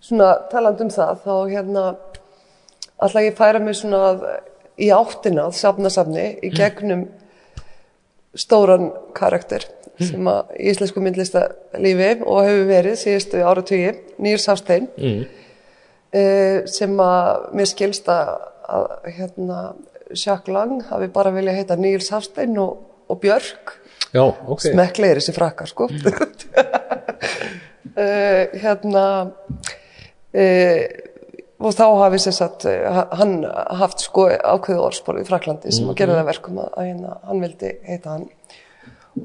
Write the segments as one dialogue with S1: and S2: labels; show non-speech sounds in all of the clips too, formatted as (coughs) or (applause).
S1: svona taland um það þá hérna alltaf ég færa mig svona að, í áttina að safna safni í gegnum stóran karakter sem að í íslensku myndlistalífi og hefur verið síðustu áratögi, Nýr Sástein
S2: mm.
S1: uh, sem að mér skilst að, hérna, Jacques Lang hafi bara viljað heita Nýr Sástein og, og Björk.
S2: Já, ok.
S1: Smekklegir þessi frakkar sko. Uh, (laughs) hérna og þá hafi sér satt hann haft sko ákveðu orðspor í Fraklandi sem að gera það verkum að, hérna, hann vildi heita hann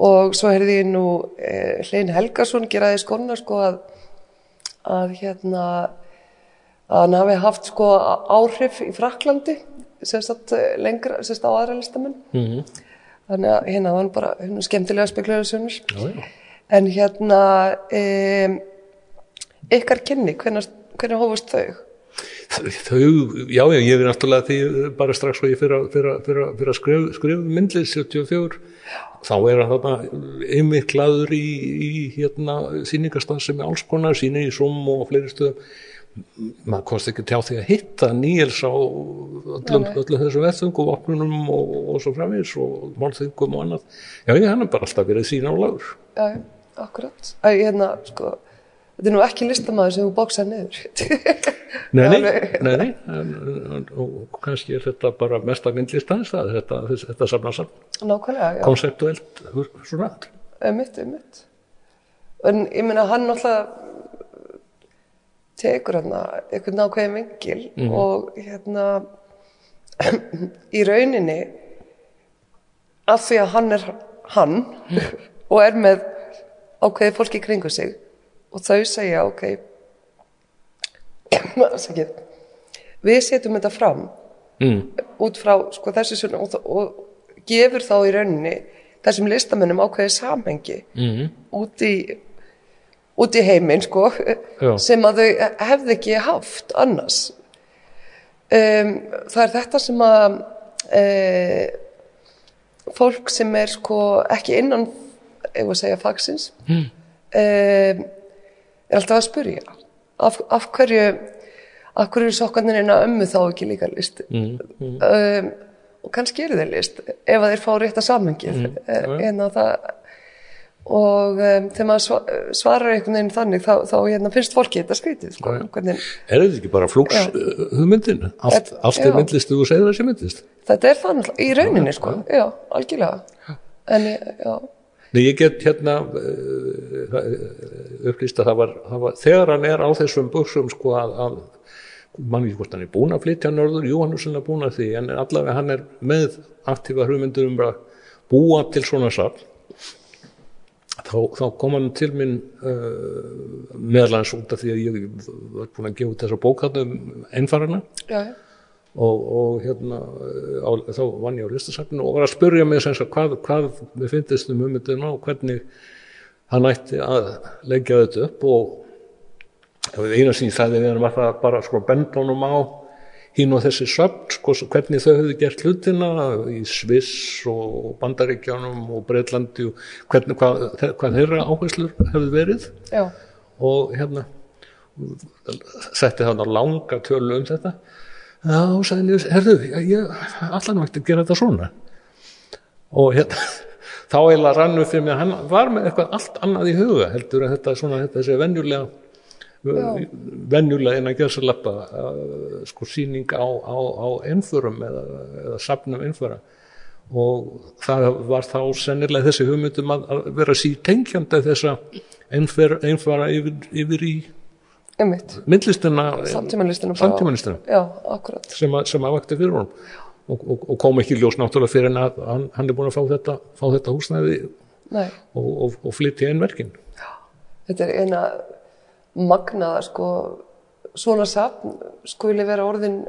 S1: og svo heyrði ég nú uh, Hlein Helgason geraði skona sko að að hérna að hann hafi haft sko áhrif í Fraklandi sem sagt lengra, sem sagt á aðra listamenn
S2: mm.
S1: þannig að hérna var hann bara hérna, skemmtilega
S2: já.
S1: en hérna um, ykkar kynni, hvernig, hvernig hófust þau?
S2: þau, já, já, ég er náttúrulega því bara strax og ég fyrir að, að, að, að skrifa, myndlið 74 þá er hann þarna einmitt glaður í, í hérna síningarstað sem er alls konar, síni í Sum og fleiri stöðum. Maður komst ekki tjá því að hitta Níels á öllum, öllum þessum vettungum, opnunum og, og svo framvís og málþingum og annað. Já, ég hann er bara alltaf verið sína á lagur
S1: Já, akkurat. Æ, hérna, sko, þetta er nú ekki listamaður sem þú bóksaði niður.
S2: Nei, nei, nei, og kannski er þetta bara mesta myndlistans það, þetta, þetta,
S1: já,
S2: konseptuelt, svona.
S1: Ummitt, ummitt en ég meina hann náttúrulega tekur hann einhvern ákveðin vingil og hérna (clears throat) í rauninni af því að hann er hann og er með ákveði fólki kringu sig og þau segja ok (clears throat) við setjum þetta fram
S2: mm.
S1: út frá sko, þessu svona og, og gefur þá í rauninni þessum listamennum ákveðið samhengi
S2: Mm.
S1: út í út í heiminn sko
S2: Já. (laughs)
S1: sem að þau hefði ekki haft annars um, það er þetta sem að uh, fólk sem er sko ekki innan ef að segja fagsins mm. um, er alltaf að spurja af, af hverju af hverju er sokkarnir eina ömmu þá ekki líka list
S2: Mm. Mm.
S1: um, og kannski eru þeir list ef að þeir fá samhengið
S2: Mm,
S1: mm, en að það og um, þegar maður sva- svarar einhvern veginn þannig þá, þá hérna, finnst fólki þetta skrítið sko, hvernig,
S2: Er þetta ekki bara flúks
S1: Já.
S2: uh, hugmyndin? Allt,
S1: Þetta-
S2: allt er myndlist þú segir þessi myndlist?
S1: þetta er náttúrulega í rauninni sko, já, algjörlega en já,
S2: Nei, ég get hérna uh, upplýst að það var, það var þegar hann er á þessum buksum sko að, að mann ekki hvort hann er búin að flytja norður, jú hann er svona búin að því en allavega hann er með aktífa hugmyndur um að búa til svona safn. Þá, þá kom hann til minn uh, meðalans út af því að ég var búin að gefa út þessa bókarnum einfarana.
S1: Já, já,
S2: og, og hérna á, þá vann ég á listasafninu og var að spyrja mig sem sagt hvað, hvað við finnist um hugmyndina og hvernig hann ætti að leggja þetta upp. Og það eina sagði við hann var það bara sko benda honum á hinn og þessi söfn, sko, hvernig þau hefðu gert hlutina í Sviss og Bandaríkjánum og Breitlandi og hvernig, hvað, hvað þeirra áherslur hefðu verið.
S1: Já,
S2: og hérna setti þarna langa tölu um þetta já, Nýjus, herðu ég, allan vægt að gera þetta svona. Og hérna (laughs) þá eiginlega rann upp fyrir mig að hann var með eitthvað allt annað í huga heldur en þetta svona þetta þessi venjulega venjulega innan gjössalappa uh, sko síning á, á, á einförum eða, eða safnum einföra. Og það var þá sennilega þessi hugmyndum að, að vera sítengjandi þessa einföra yfir, yfir í myndlistina
S1: samtímanlistina
S2: sem, sem að vakti fyrir honum. Og, og, og kom ekki ljós náttúrulega fyrir en að hann, hann er búin að fá þetta, fá þetta húsnæði
S1: Nei,
S2: og, og, og flytja inn verkin.
S1: Þetta er eina magnaða sko svona safn skuli vera orðin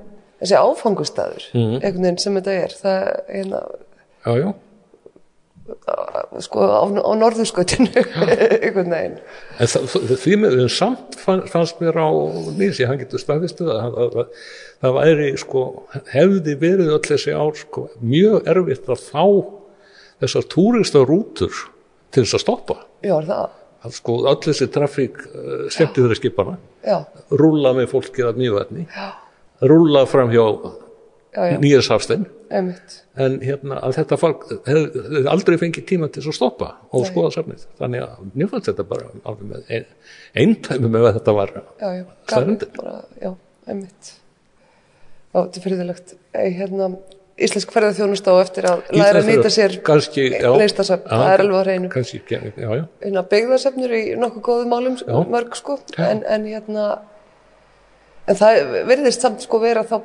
S1: þessi áfangustæður
S2: Mhm.
S1: einhvern veginn sem þetta er. Það er eina
S2: já, já,
S1: sko á, á norðurskautinu (laughs) einhvern veginn.
S2: En það, það, því með þeim samt fann- fannst mér á nýsi, hann getur staðvistu það, að, að, að, það væri sko hefði verið öll þessi ár sko mjög erfitt að fá þessar túristarútur til þess að stoppa.
S1: Já, það,
S2: að sko öll þessi trafík uh, skemmti fyrir skipana
S1: já,
S2: rúlla með fólkið af mjögvætni rúlla fram hjá nýjashafstein
S1: einmitt.
S2: En hérna að þetta fólk hefði aldrei fengið tíma til að stoppa og skoða safnið. Þannig að mér fannst þetta bara alveg með ein, eintæmi með að þetta var
S1: já, já, einmitt. Já, þetta er fyrirðilegt hérna, íslensk ferðarþjónusta á eftir að læra að nýta sér
S2: Já,
S1: það er alveg á hreinu.
S2: kannski, já, já,
S1: hérna, byggðarsefnur í nokkuð góðum málum
S2: Já.
S1: mörg sko, en, en hérna en það verðist samt sko vera þá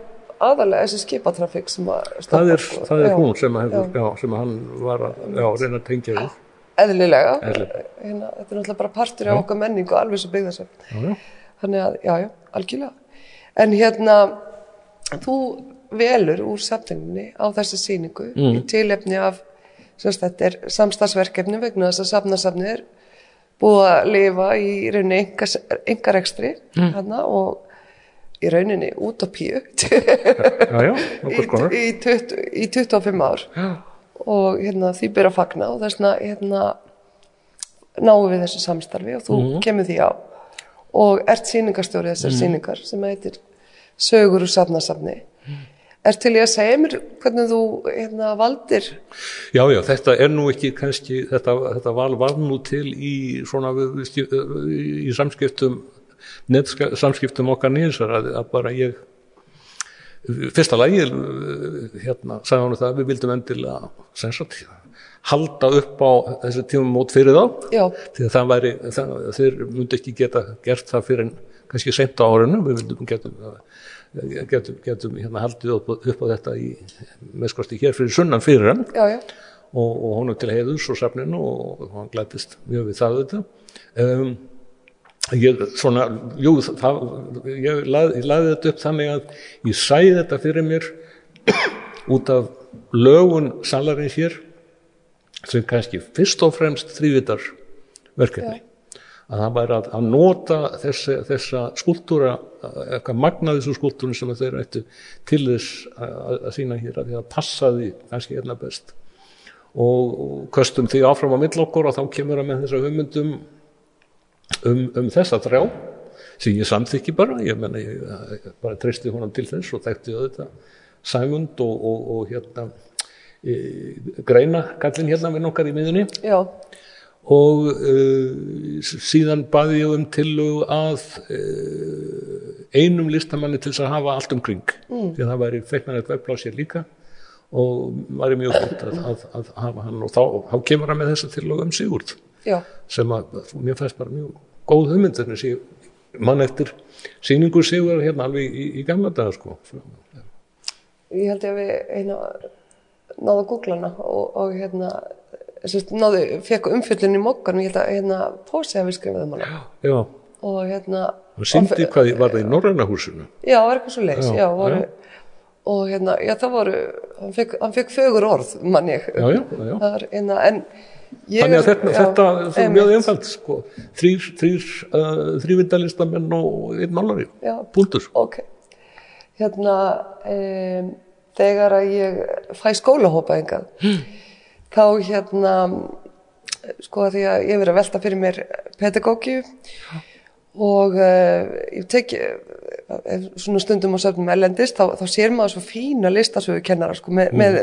S1: aðalega þessi skipatrafík sem stoppa,
S2: það er, það er
S1: Já,
S2: hún sem, hefur, já. sem að hann var að já, reyna að tengja við
S1: eðlilega,
S2: Eðlilega.
S1: Hérna, þetta er náttúrulega bara partur af okkar menningu alveg byggðarsefn
S2: já, já.
S1: þannig að, já, já, algjörlega en hérna þú velur úr safningunni á þessa sýningu í tilefni af semst þetta er samstagsverkefni vegna þess að safnasafnið er búið að lifa í rauninni engarekstri mm. og í rauninni útopíu
S2: já, já,
S1: í, í, 20, í 25 ár.
S2: Já,
S1: og hérna því byrja að fagna og þess vegna hérna náum við þessu samstarfi og þú kemur því á. Og ert sýningarstjóri þessar sýningar sem heitir sögur úr safnasafni. Er til ég að segja mér hvernig þú hérna valdir?
S2: Já, já, þetta er nú ekki kannski, þetta, þetta val var nú til í svona stjú- í samskiptum netska, samskiptum okkar nýðsar að, að bara ég fyrsta lagi hérna, sagði hann það að við vildum endilega sem sagt, halda upp á þessi tímum mót fyrir þá.
S1: Já,
S2: því að það væri, það, þeir myndi ekki geta gert það fyrir kannski seint á árinu, við vildum getum, getum, getum hérna haldið upp, upp á þetta í meðskosti hér fyrir sunnan fyrir hann.
S1: Já, já,
S2: og, og honum til heiðus og safninu og, og hann glætist mjög við það þetta um, ég svona jú, það, ég, lað, laði þetta upp þannig að ég sæði þetta fyrir mér (coughs) út af lögun salarins hér sem kannski fyrst og fremst þrývitar verkefni. Að það væri að, að nota þessi, þessa skúltúra eitthvað magnaði þessu skúltúrin sem þeir ættu til þess að, að sína hér að því að passaði kannski hérna best. Og, og köstum því áfram á mill okkur og þá kemur það með þessa hugmyndum um, um þessa þrjá sem ég samþykki bara ég, menna, ég, ég bara treysti honum til þess og þekkti auðvitað Sæmund og, og, og hérna e, greina kallinn hérna við nokkar í miðunni
S1: já,
S2: og uh, síðan baði ég um tillögu að uh, einum listamanni til þess að hafa allt um kring. Mm. því að það væri feiknarlegt vefplás hér líka og væri mjög gott að, að, að hafa hann og þá, þá kemur hann með þessa tillögu um Sigurd
S1: já,
S2: sem að mér fæst bara mjög góð hugmynd þannig að mann eftir sýningu Sigurd hérna alveg í, í gamla daga sko.
S1: Ég held ég að við hérna náðu að googla hana og, og hérna sérst, náðu, fekk umfjöllin í mokkan og ég held að hérna Pósi hafi skrifað um hana.
S2: Já,
S1: og hérna
S2: hann síndi hvað var það í Norræna húsinu?
S1: Já, var eitthvað svo
S2: Já,
S1: já,
S2: já.
S1: og hérna, já, það voru, hann fekk, fögur orð, mann ég.
S2: já, já, já, já.
S1: Er, hérna, en
S2: Þannig að þetta,
S1: já,
S2: þetta er mjög einfalt sko. þrýr, þrýr uh, þrývindalistamenn og einn málari
S1: Já.
S2: punktur.
S1: Ok, hérna, um, þegar að ég fæ skólahópa engað, þá hérna, sko að því að ég verið að velta fyrir mér pedagógíu og uh, ég teki uh, svona stundum á söfnum ellendist þá, þá sér maður svo fína listasögu kennara sko, með, með,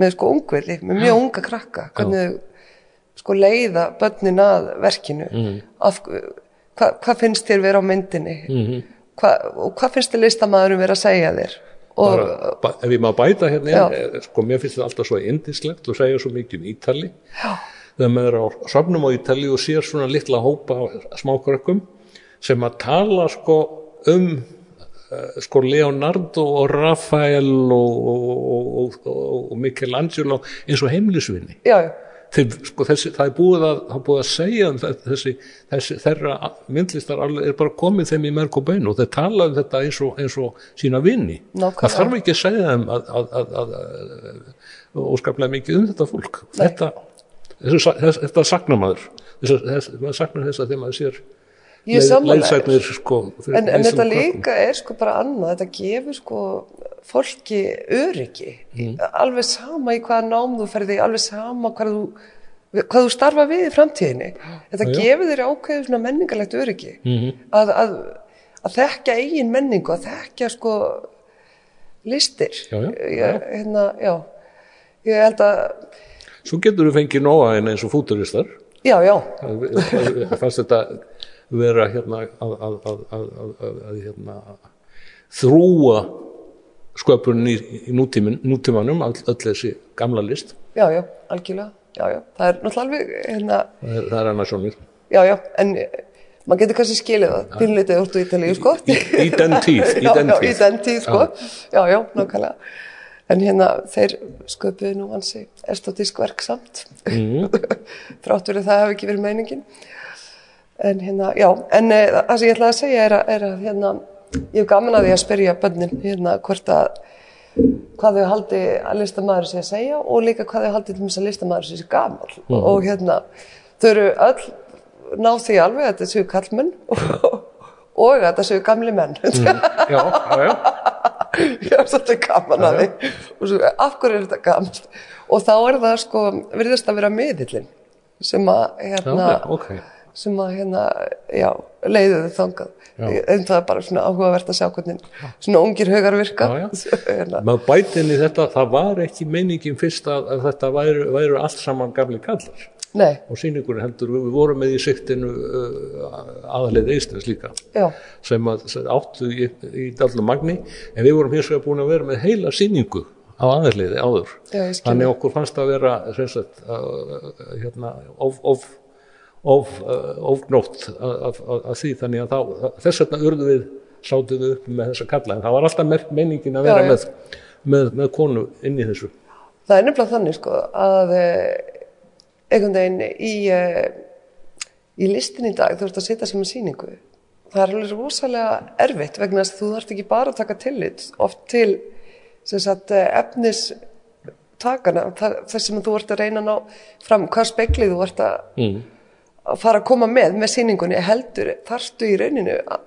S1: með sko ungverði, með mjög unga krakka. Hvernig þau sko leiða börnin að verkinu. Af, hvað hva finnst þér vera á myndinni? Hva, og hvað finnst þér listamæðurum vera að segja þér? Og
S2: bara, ba, ef ég má bæta hérna
S1: Já.
S2: eh, sko mér finnst þetta alltaf svo indislegt og segja svo mikið um Ítali. Já. þegar maður er á safnum á Ítali og sér svona litla hópa af smákrökkum sem að tala sko um sko Leonardo og Rafael og, og, og, Michelangelo eins og heimlisvinni Þeir, sko, þessi, það er búið að, er búið að segja um þe- þessi, þessi þeirra myndlistar er bara komið þeim í merk og bein og þeir tala um þetta eins og, eins og sína vinni
S1: Nákvæmlega.
S2: það þarf ekki að segja þeim að, að, að, að, að óskaplega mikið um þetta fólk. Þetta, þessi, þess, þetta saknar maður þess, þess, maður saknar þess að þegar maður sér
S1: Ég sammála þér.
S2: leiðsagnir sko,
S1: en, en þetta
S2: krökkum.
S1: líka er sko bara annað, þetta gefur sko fólki öryggi,
S2: Mm.
S1: alveg sama í hvaða nám þú ferði, alveg sama hvað þú hvað þú starfa við í framtíðinni þetta
S2: já.
S1: gefur þér ákveðu svona menningarlegt öryggi
S2: Mhm.
S1: að, að, að þekka eigin menningu að þekka sko listir
S2: Já, já,
S1: ég, hérna, já ég held að
S2: Svo getur þú fengið nóga en eins og fúturistar
S1: já, já,
S2: Það fannst þetta vera hérna að, að, að, að, að, að, að hérna, þrúa sköpunin í, í nútímin, nútímanum öll, öll þessi gamla list.
S1: Já, já, algjörlega. Já, já, það er náttúrulega alveg hérna,
S2: það er, er annars sjónir.
S1: Já, já, en eh, maður getur kannski skilið það. Pínleitið úr í Ítalíu, sko.
S2: Í, í den tíð, í (laughs)
S1: já, já, í den tíð, sko. Já, já, nákvæmlega. En hérna, þeir sköpuðu nú hansi estatísk verk samt.
S2: Mhm. (laughs)
S1: þrátt verið það hafi ekki verið meiningin en hérna, já en e, það sem ég ætlaði að segja er að, er að hérna, ég hef gaman að því að spyrja bönnin hérna hvort að hvað þau haldi að listamæður sé að segja og líka hvað þau haldi til þess að listamæður sé gamal
S2: Mhm.
S1: og hérna þau eru öll ná því alveg að þetta séu kallmenn og, (laughs) og að þetta séu gamli menn.
S2: Já, já, já. (laughs)
S1: ég er svolítið gaman að því. Og svo, af hverju er þetta gaman og þá er það sko, virðist að vera miðillin sem að hérna,
S2: já, ok
S1: sem að hérna, já, leiði þau þangað en það er bara svona áhugavert að sjá hvernig svona ungir haugar virka. (laughs) Hérna,
S2: maður bæti inn í þetta, það var ekki meiningin fyrst að, að þetta væru, væru allt saman gamli kallar
S1: nei,
S2: og sýningur heldur, við vorum með í siktinu uh, aðalið eistins líka
S1: já,
S2: sem, að, áttu í, í dallum magni en við vorum hins vegar búin að vera með heila sýningu á aðalliði áður.
S1: Já,
S2: þannig okkur fannst að vera sagt, uh, hérna, of, of, of, uh, ofgnótt af, af því þannig að þá, þess vegna urðu við sátum við upp með þessa kalla en það var alltaf meiningin að vera
S1: Já, já.
S2: með, með, með konu inn í þessu
S1: það er nefnilega þannig sko að eh, einhvern veginn í eh, í listin í dag þú ert að setja sem að sýningu það er alveg rosalega erfitt vegna að þú þarft ekki bara að taka tillit oft til sem sagt eh, efnis takana, þess sem þú ert að reyna að ná fram, hvað speklið þú ert að,
S2: mm.
S1: Að fara að koma með með sýningunni heldur, þarftu í rauninu að,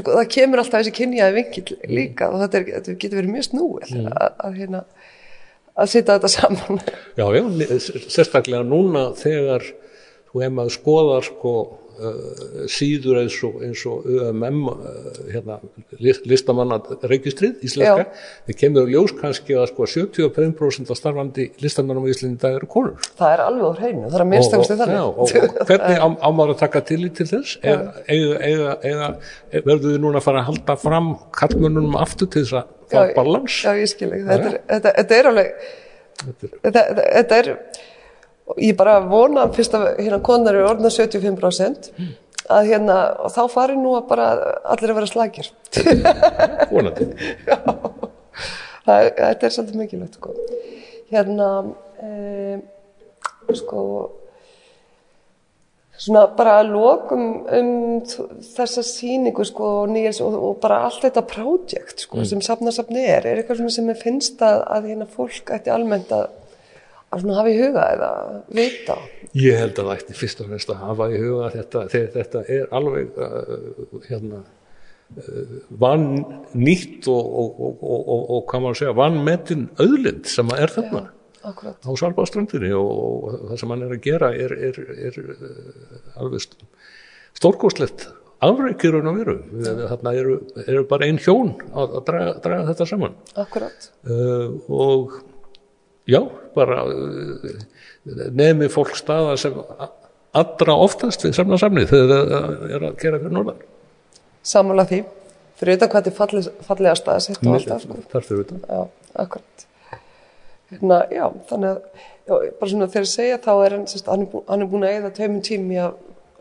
S1: sko, það kemur alltaf þessi kynjaði vinkill líka og þetta, er, þetta getur verið mjög snúið að, að, hérna, að setja þetta saman.
S2: Já, já, sérstaklega núna þegar þú hefum að skoða sko síður eins og, eins og UMM uh, hérna, list- listamanna registrið íslenska, þið kemur í ljós kannski að sko 75% af starfandi listamannum í Íslandi í dag eru konur.
S1: Það er alveg úr hreinu, það er að minnstakosti
S2: og,
S1: þannig.
S2: Já, og, og (laughs) hvernig á, á maður að taka til þess? Er, eiga, eiga, eiga, verður við núna að fara að halda fram kallmönnunum aftur til þess að fá balans?
S1: já, ég skil ekki, þetta, þetta, þetta er alveg
S2: er-
S1: þetta, þetta er ég bara vona fyrst að hérna konar eru orðna 75% að hérna, og þá fari nú að bara allir að vera slagir (laughs)
S2: vonandi.
S1: Það, er- þetta er svolítið mikilvægt sko. hérna e, sko svona bara að lokum um þessa sýningu sko Níels, og, og bara allt þetta projekt sko, sem safnasafni er er eitthvað sem ég finnst að, að hérna fólk ætti almennt að, að hafa í huga eða vita?
S2: Ég held að það ætti fyrst og fremst að hafa í huga þetta, þegar þetta er alveg uh, hérna uh, vann nýtt og, og, og, og, hvað maður segja, vann metin auðlind sem er þarna
S1: akkurat,
S2: á Svalbáströndinni og, það sem hann er að gera er, er, er uh, alveg st- stórkostlegt afreikir raun og veru. Þarna eru, eru bara ein hjón að, að draga, draga þetta saman.
S1: Akkurat.
S2: Uh, og já, bara uh, nefni fólk staða sem allra oftast við samna samnið þegar það er að gera fyrir norðan.
S1: Sammála því. Fyrir utan hvað þetta er falleg, fallega staðsett og alltaf sko.
S2: þar fyrir
S1: já, akkurat. Hérna, já, þannig að já, bara svona þegar ég segja þá er hann sérst, hann, er bú, hann er búin að eða tveimum tími að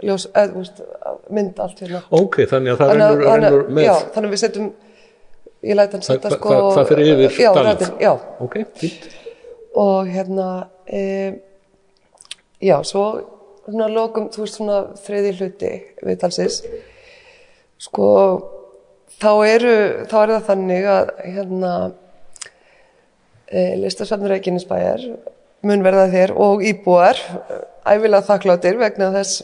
S1: ljós, þú veist, að mynda allt hérna.
S2: Ok, þannig að það
S1: Þannig að-
S2: rennur,
S1: að-
S2: rennur með.
S1: já, þannig að við setjum ég læt hann
S2: það,
S1: setja sko
S2: hvað fyrir yfir dalið
S1: já,
S2: ok, fínt
S1: og hérna e, já, svo svona lokum, þú veist svona þriði hluti viðtalsins. Sko þá eru, þá er það þannig að hérna e, listasafnur Reykjanesbæjar mun verða þér og íbúar eh, ævilega þakkláttir vegna þess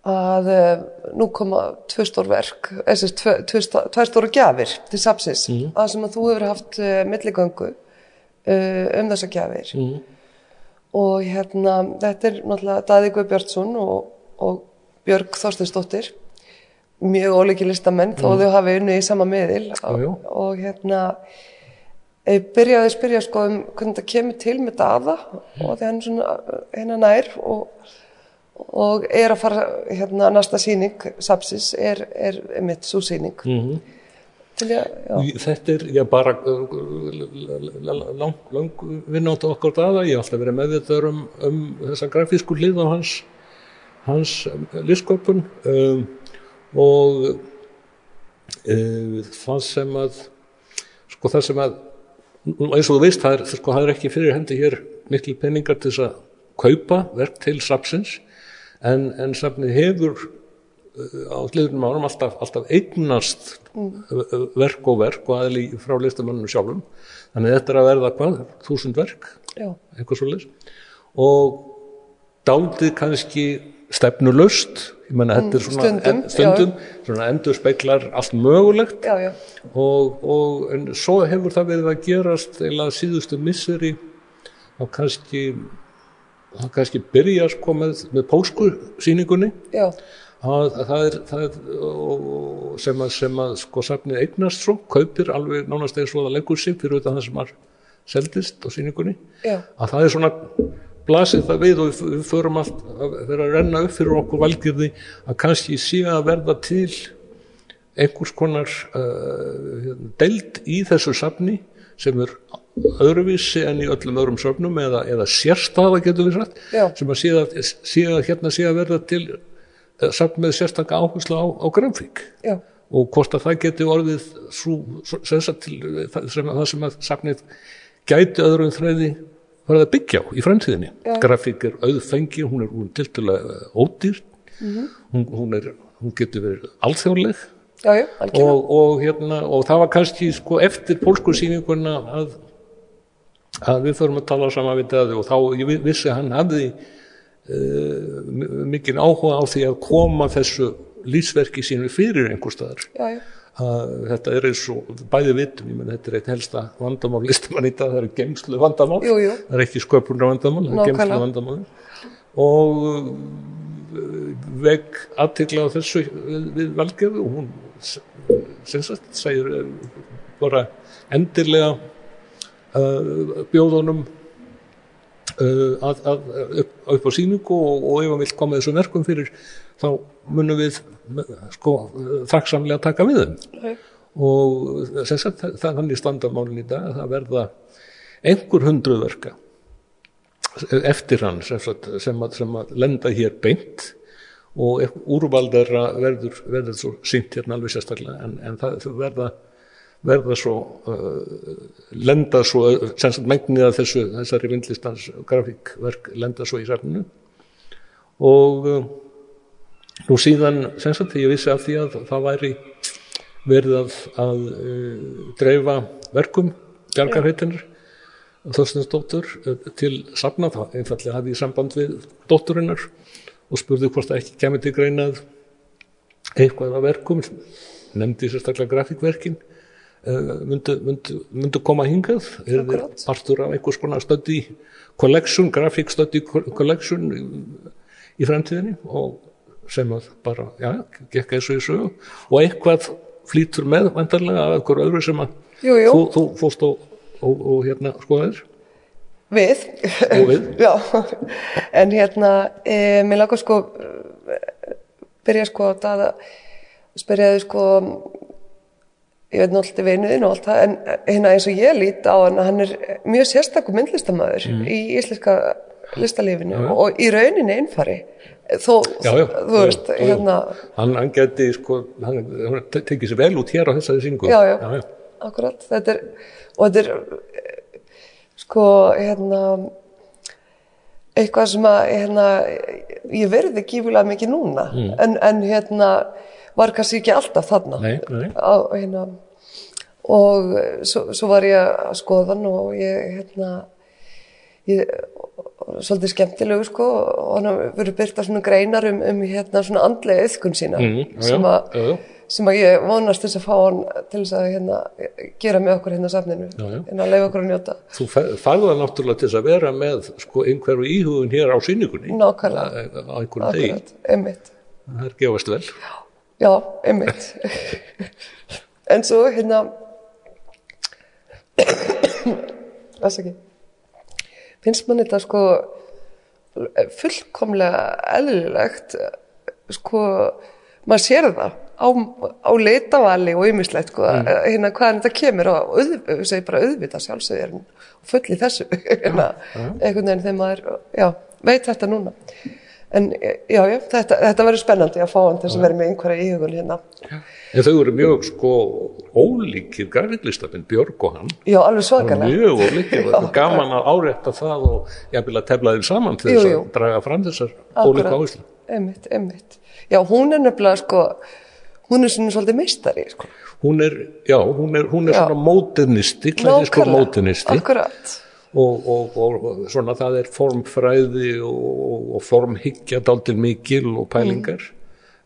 S1: að uh, nú koma tvö stór verk, þessi tvö, stóru gjafir til sapsins að sem að þú hefur haft uh, milligöngu um þessa gjafir
S2: mm.
S1: og hérna þetta er náttúrulega Daði Guð Björnsson og, og Björg Þorstinsdóttir mjög ólíki listamenn þó þau hafi unni í sama miðil
S2: Mm. Jú, jú.
S1: og hérna ég byrjaði að spyrja sko um hvernig það kemur til með Daða og hann er svona uh, hérna nær og, og er að fara hérna næsta sýning Sapsis er, er mitt svo sýning
S2: Mhm.
S1: Ég,
S2: Þetta er, já, bara uh, lang, lang vinnáttu okkur daða, ég hef alltaf verið meðvitaður um, um þessa grafísku hlið á hans, hans um, listsköpun. Um, og um, það sem að, sko það sem að, eins og þú veist, það er, sko, það er ekki fyrir hendi hér miklu peningar til þess að kaupa verk til sapsins, en, en sapnið hefur á hliðunum árum alltaf, alltaf eignast mm. verk og verk og aðli frá listamanninu sjálfum. Þannig þetta er að verða hvað, þúsund verk?
S1: Já,
S2: eitthvað svo og daldið kannski stefnulaust ég menna þetta er svona
S1: stundum,
S2: stundum svona endur speiklar allt mögulegt.
S1: Já, já,
S2: og, og en svo hefur það verið að gerast eða síðustu misseri og kannski það kannski byrja sko með, með pósku sýningunni
S1: já,
S2: það er, það er sem að, sem að sko safnið eignast svo, kaupir alveg nánast eða svo að leggur sig fyrir utan það sem var seldist á sýningunni
S1: já,
S2: að það er svona blasið það við og við, förum allt að vera að renna upp fyrir okkur valgjörði að kannski sé að verða til einhvers konar uh, deild í þessu safni sem er öðruvísi en í öllum öðrum söfnum eða, eða sérstaða getur við sagt
S1: Já.
S2: sem að sé að, sé að hérna sé að verða til safn með sérstaka áherslu á, á grafík. Og hvort að það geti orðið svo, svo, til, sem, það sem að safnið gæti öðrum þræði farið að byggja á í framtíðinni.
S1: Já.
S2: Grafík er auðfengi, hún er, er tiltölulega ódýr, hún, hún, er, hún getur verið alþjóðleg. Og, og, hérna, og það var kannski sko, eftir pólsku sýninguna að, að við förum að tala saman við það og þá vissi hann hafði uh, mikið áhuga á því að koma þessu lífsverki sínu fyrir einhver staðar. Þetta er eins og bæði vitum, ég menn þetta er eitt helsta vandamál dag, það er geimslu vandamál
S1: Jú, jú.
S2: það er ekki sköpunar vandamál það er geimslu vandamál og uh, veg aðtikla á þessu við, við valgefu og hún segir bara endilega uh, bjóðunum að, að, upp, upp á sýningu og, og ef hann vill koma þessum verkum fyrir þá munum við sko þakksamlega taka við þeim.
S1: Já,
S2: og sem sagt það, það þannig standamálin í dag að það verða einhver hundruð verka eftir hann sem, sem, að, sem að lenda hér beint. Og ef- úrval þeirra verður, verður svo sínt hérna alveg sérstaklega en, en það verða verða svo uh, lenda svo, sem sagt megnið af þessu, þessari vindlistans grafíkverk lenda svo í safninu og uh, nú síðan sem sagt ég vissi af því að það væri verið að, að uh, dreifa verkum bjargarheitinar Þorstensdóttur uh, til safna, þá einfallega hafði ég samband við dótturinnar og spurði hvort það ekki kemur til greina að eitthvað af verkum nefndi sérstaklega grafíkverkin myndu, myndu, myndu koma hingað. Er þið partur af einhvers konar study collection, graphic study collection í, í fremtíðinni og sem að bara, já, gekk eins og í sögu. Og eitthvað flýtur með vandarlega af einhver öðru sem að
S1: Jú, jú.
S2: þú, þú fórst og, og, og hérna skoðaðir.
S1: Við,
S2: við? (laughs)
S1: Já, en hérna, e, mér langar sko, e, byrja sko að daða, spyrjaði sko, ég veit náttúrulega vinuðin og allt það, en hérna eins og ég lít á hann, hann er mjög sérstakur myndlistamæður í íslenska listalífinu.
S2: Já, já.
S1: og í rauninni einfari, þó,
S2: já,
S1: þú veist, hérna,
S2: hann, hann geti sko, hann, hann te- tekið sér vel út hér á þessari sýningu.
S1: Já, já. akkurat, þetta er, og þetta er, eh, sko, hérna, eitthvað sem að, hérna, ég verði gífulega mikið núna, en, en hérna, var kannski ekki alltaf þarna.
S2: Nei, nei.
S1: Á, hérna, og svo, svo var ég að skoða hann og ég, hérna, ég, svolítið skemmtilegu sko og hann verið byrta svona greinar um, um hérna svona andlega yðkun sína
S2: Mm,
S1: sem að
S2: já, já.
S1: sem að ég vonast þess að fá hann til þess að hérna, gera með okkur hérna safninu en að leifa okkur að njóta
S2: Þú það náttúrulega til þess að vera með sko, einhverju íhugun hér á sýningunni
S1: Nákvæmlega. akkurat, einmitt
S2: Það er gefast vel.
S1: Já, einmitt. en svo hérna, það ekki, finnst mann þetta sko fullkomlega eðlilegt, sko, maður sér það á, á leitavali og ymmislegt, sko, hérna hvaðan þetta kemur og auðvitað, segi bara auðvitað sjálfsögir full í þessu, (laughs) hérna, einhvern veginn þegar maður, já, veit þetta núna. En já, já, þetta, þetta verður spennandi að fá hann til þess að vera með einhverja íhugun hérna.
S2: En þau eru mjög sko ólíkir grafiklistafinn, Björg og hann.
S1: Já, alveg svakalega.
S2: Mjög ólíkir er gaman að árétta það og vil að tefla þeim saman til þess að draga fram þessar ólíka áherslu.
S1: Einmitt, einmitt. Já, hún er nefnilega sko, hún er svona svolítið meistari, sko.
S2: Hún er, já, hún er, hún er
S1: Já.
S2: svona mótenisti, klassískur
S1: Nákvæmlega.
S2: mótenisti.
S1: Akkurat.
S2: Og, og, og svona það er formfræði og, og formhyggja dáltil mikil og pælingar.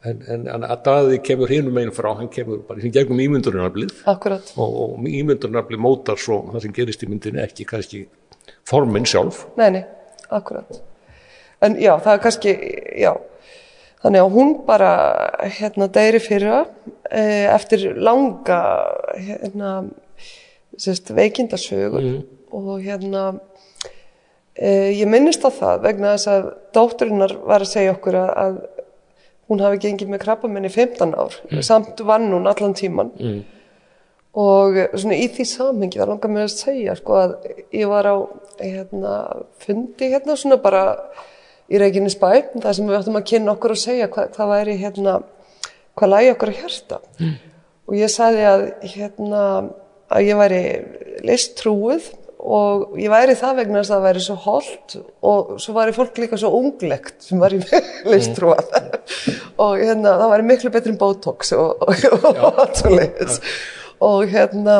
S2: En, en, en að daði kemur hinum einn frá, hann kemur bara í gegnum ímyndunaraflið.
S1: Akkurat.
S2: og, og ímyndunaraflið mótar svo það sem gerist í myndinni ekki kannski formin sjálf.
S1: Nei, nei, akkurat. En já, það er kannski, já, þannig að hún bara, hérna, deyri fyrra eh, eftir langa, hérna, veikindasögur og hérna, eh, ég minnist á það vegna þess að dótturinnar var að segja okkur að, að hún hafi gengið með krabbamenn í 15 ár, samt vann hún allan tíman
S2: mm.
S1: og svona í því samhengi það langar mér að segja sko að ég var á hérna, fundi hérna svona bara í Reykjanesbæ þar sem við ættum að kynna okkur og segja hvað, hvað væri hérna hvað lægi okkur að hjarta. Mm. og ég sagði að hérna að ég væri listtrúið og ég væri það vegna að það væri svo holdt og svo væri fólk líka svo unglegt sem var í (laughs) listtrúað og hérna það væri miklu betri en Botox og, allt svo leiðis og hérna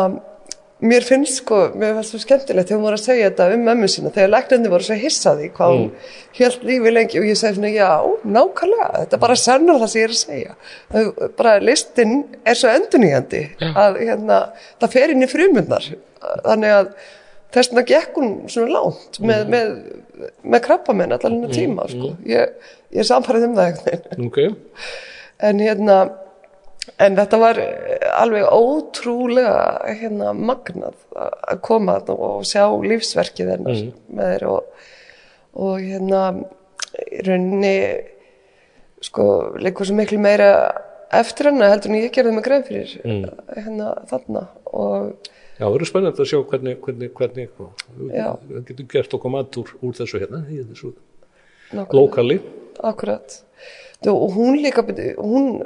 S1: mér finnst sko, mér fannst svo skemmtilegt þegar hún var að segja þetta um mömmu sína þegar læknandi voru svo hissaði hvað hún helt lífi lengi og ég segi svona já, nákvæmlega, þetta bara sannar það sem ég er að segja. Bara listin er svo enduníjandi að hérna, það fer inn í frumundar þannig að þess vegna gekk hún svona lánt með, með, með krabbamenn allan hennar tíma sko. ég, ég er samfærið um það einhvern veginn
S2: ok,
S1: en hérna en þetta var alveg ótrúlega hérna magnað að koma og sjá lífsverkið hennar með þeir og, og hérna í rauninni sko leikur svo miklu meira eftir hennar heldur en ég gerði mig grein fyrir hérna þarna. Og
S2: já, það eru spennandi að sjá hvernig, hvernig, hvernig
S1: Já.
S2: það getur gert okkur mat úr, úr þessu hérna í þessu lokali
S1: Akkurat. Og hún líka, hún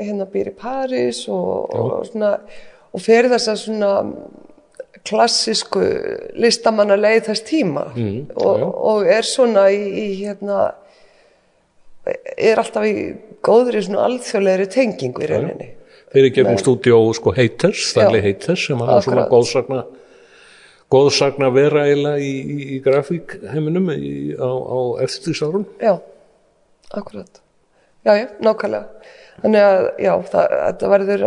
S1: hérna býr í París og, og svona, og fer þess að svona klassísku listamanna leið þess tíma
S2: Mm,
S1: og,
S2: já, já.
S1: og er svona í, í hérna, er alltaf í góðri svona alþjóðlegri tengingu í rauninni.
S2: þeir eru gegnum stúdíó sko Haters, Stanley
S1: Já.
S2: Haters sem er svona
S1: Akkurat.
S2: góðsagna góðsagna vera eiginlega í, í, í grafík heiminum í, á, á eftirstýrsárun
S1: Já, akkurat. Já, já, nákvæmlega. Þannig að, já, það, þetta verður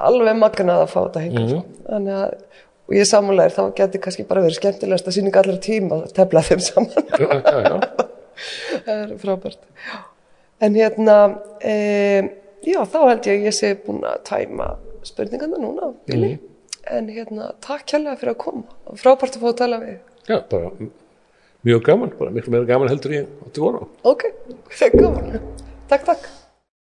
S1: alveg magnað að fá þetta hengur. Mm Þannig að, og ég samanlegar, þá geti kannski bara verið skemmtilegast að sýninga allra tíma að tefla þeim saman.
S2: já, já, já. (laughs)
S1: það er frábært. En hérna, e, já, þá held ég að ég sé búin að tæma spurningarna núna, Bili. En hérna, takk kærlega fyrir að koma. Frábært að fá að tala við.
S2: já, bara mjög gaman, bara miklu meira gaman heldur ég átti voru á
S1: Ok, það (laughs) er gaman. Takk, takk.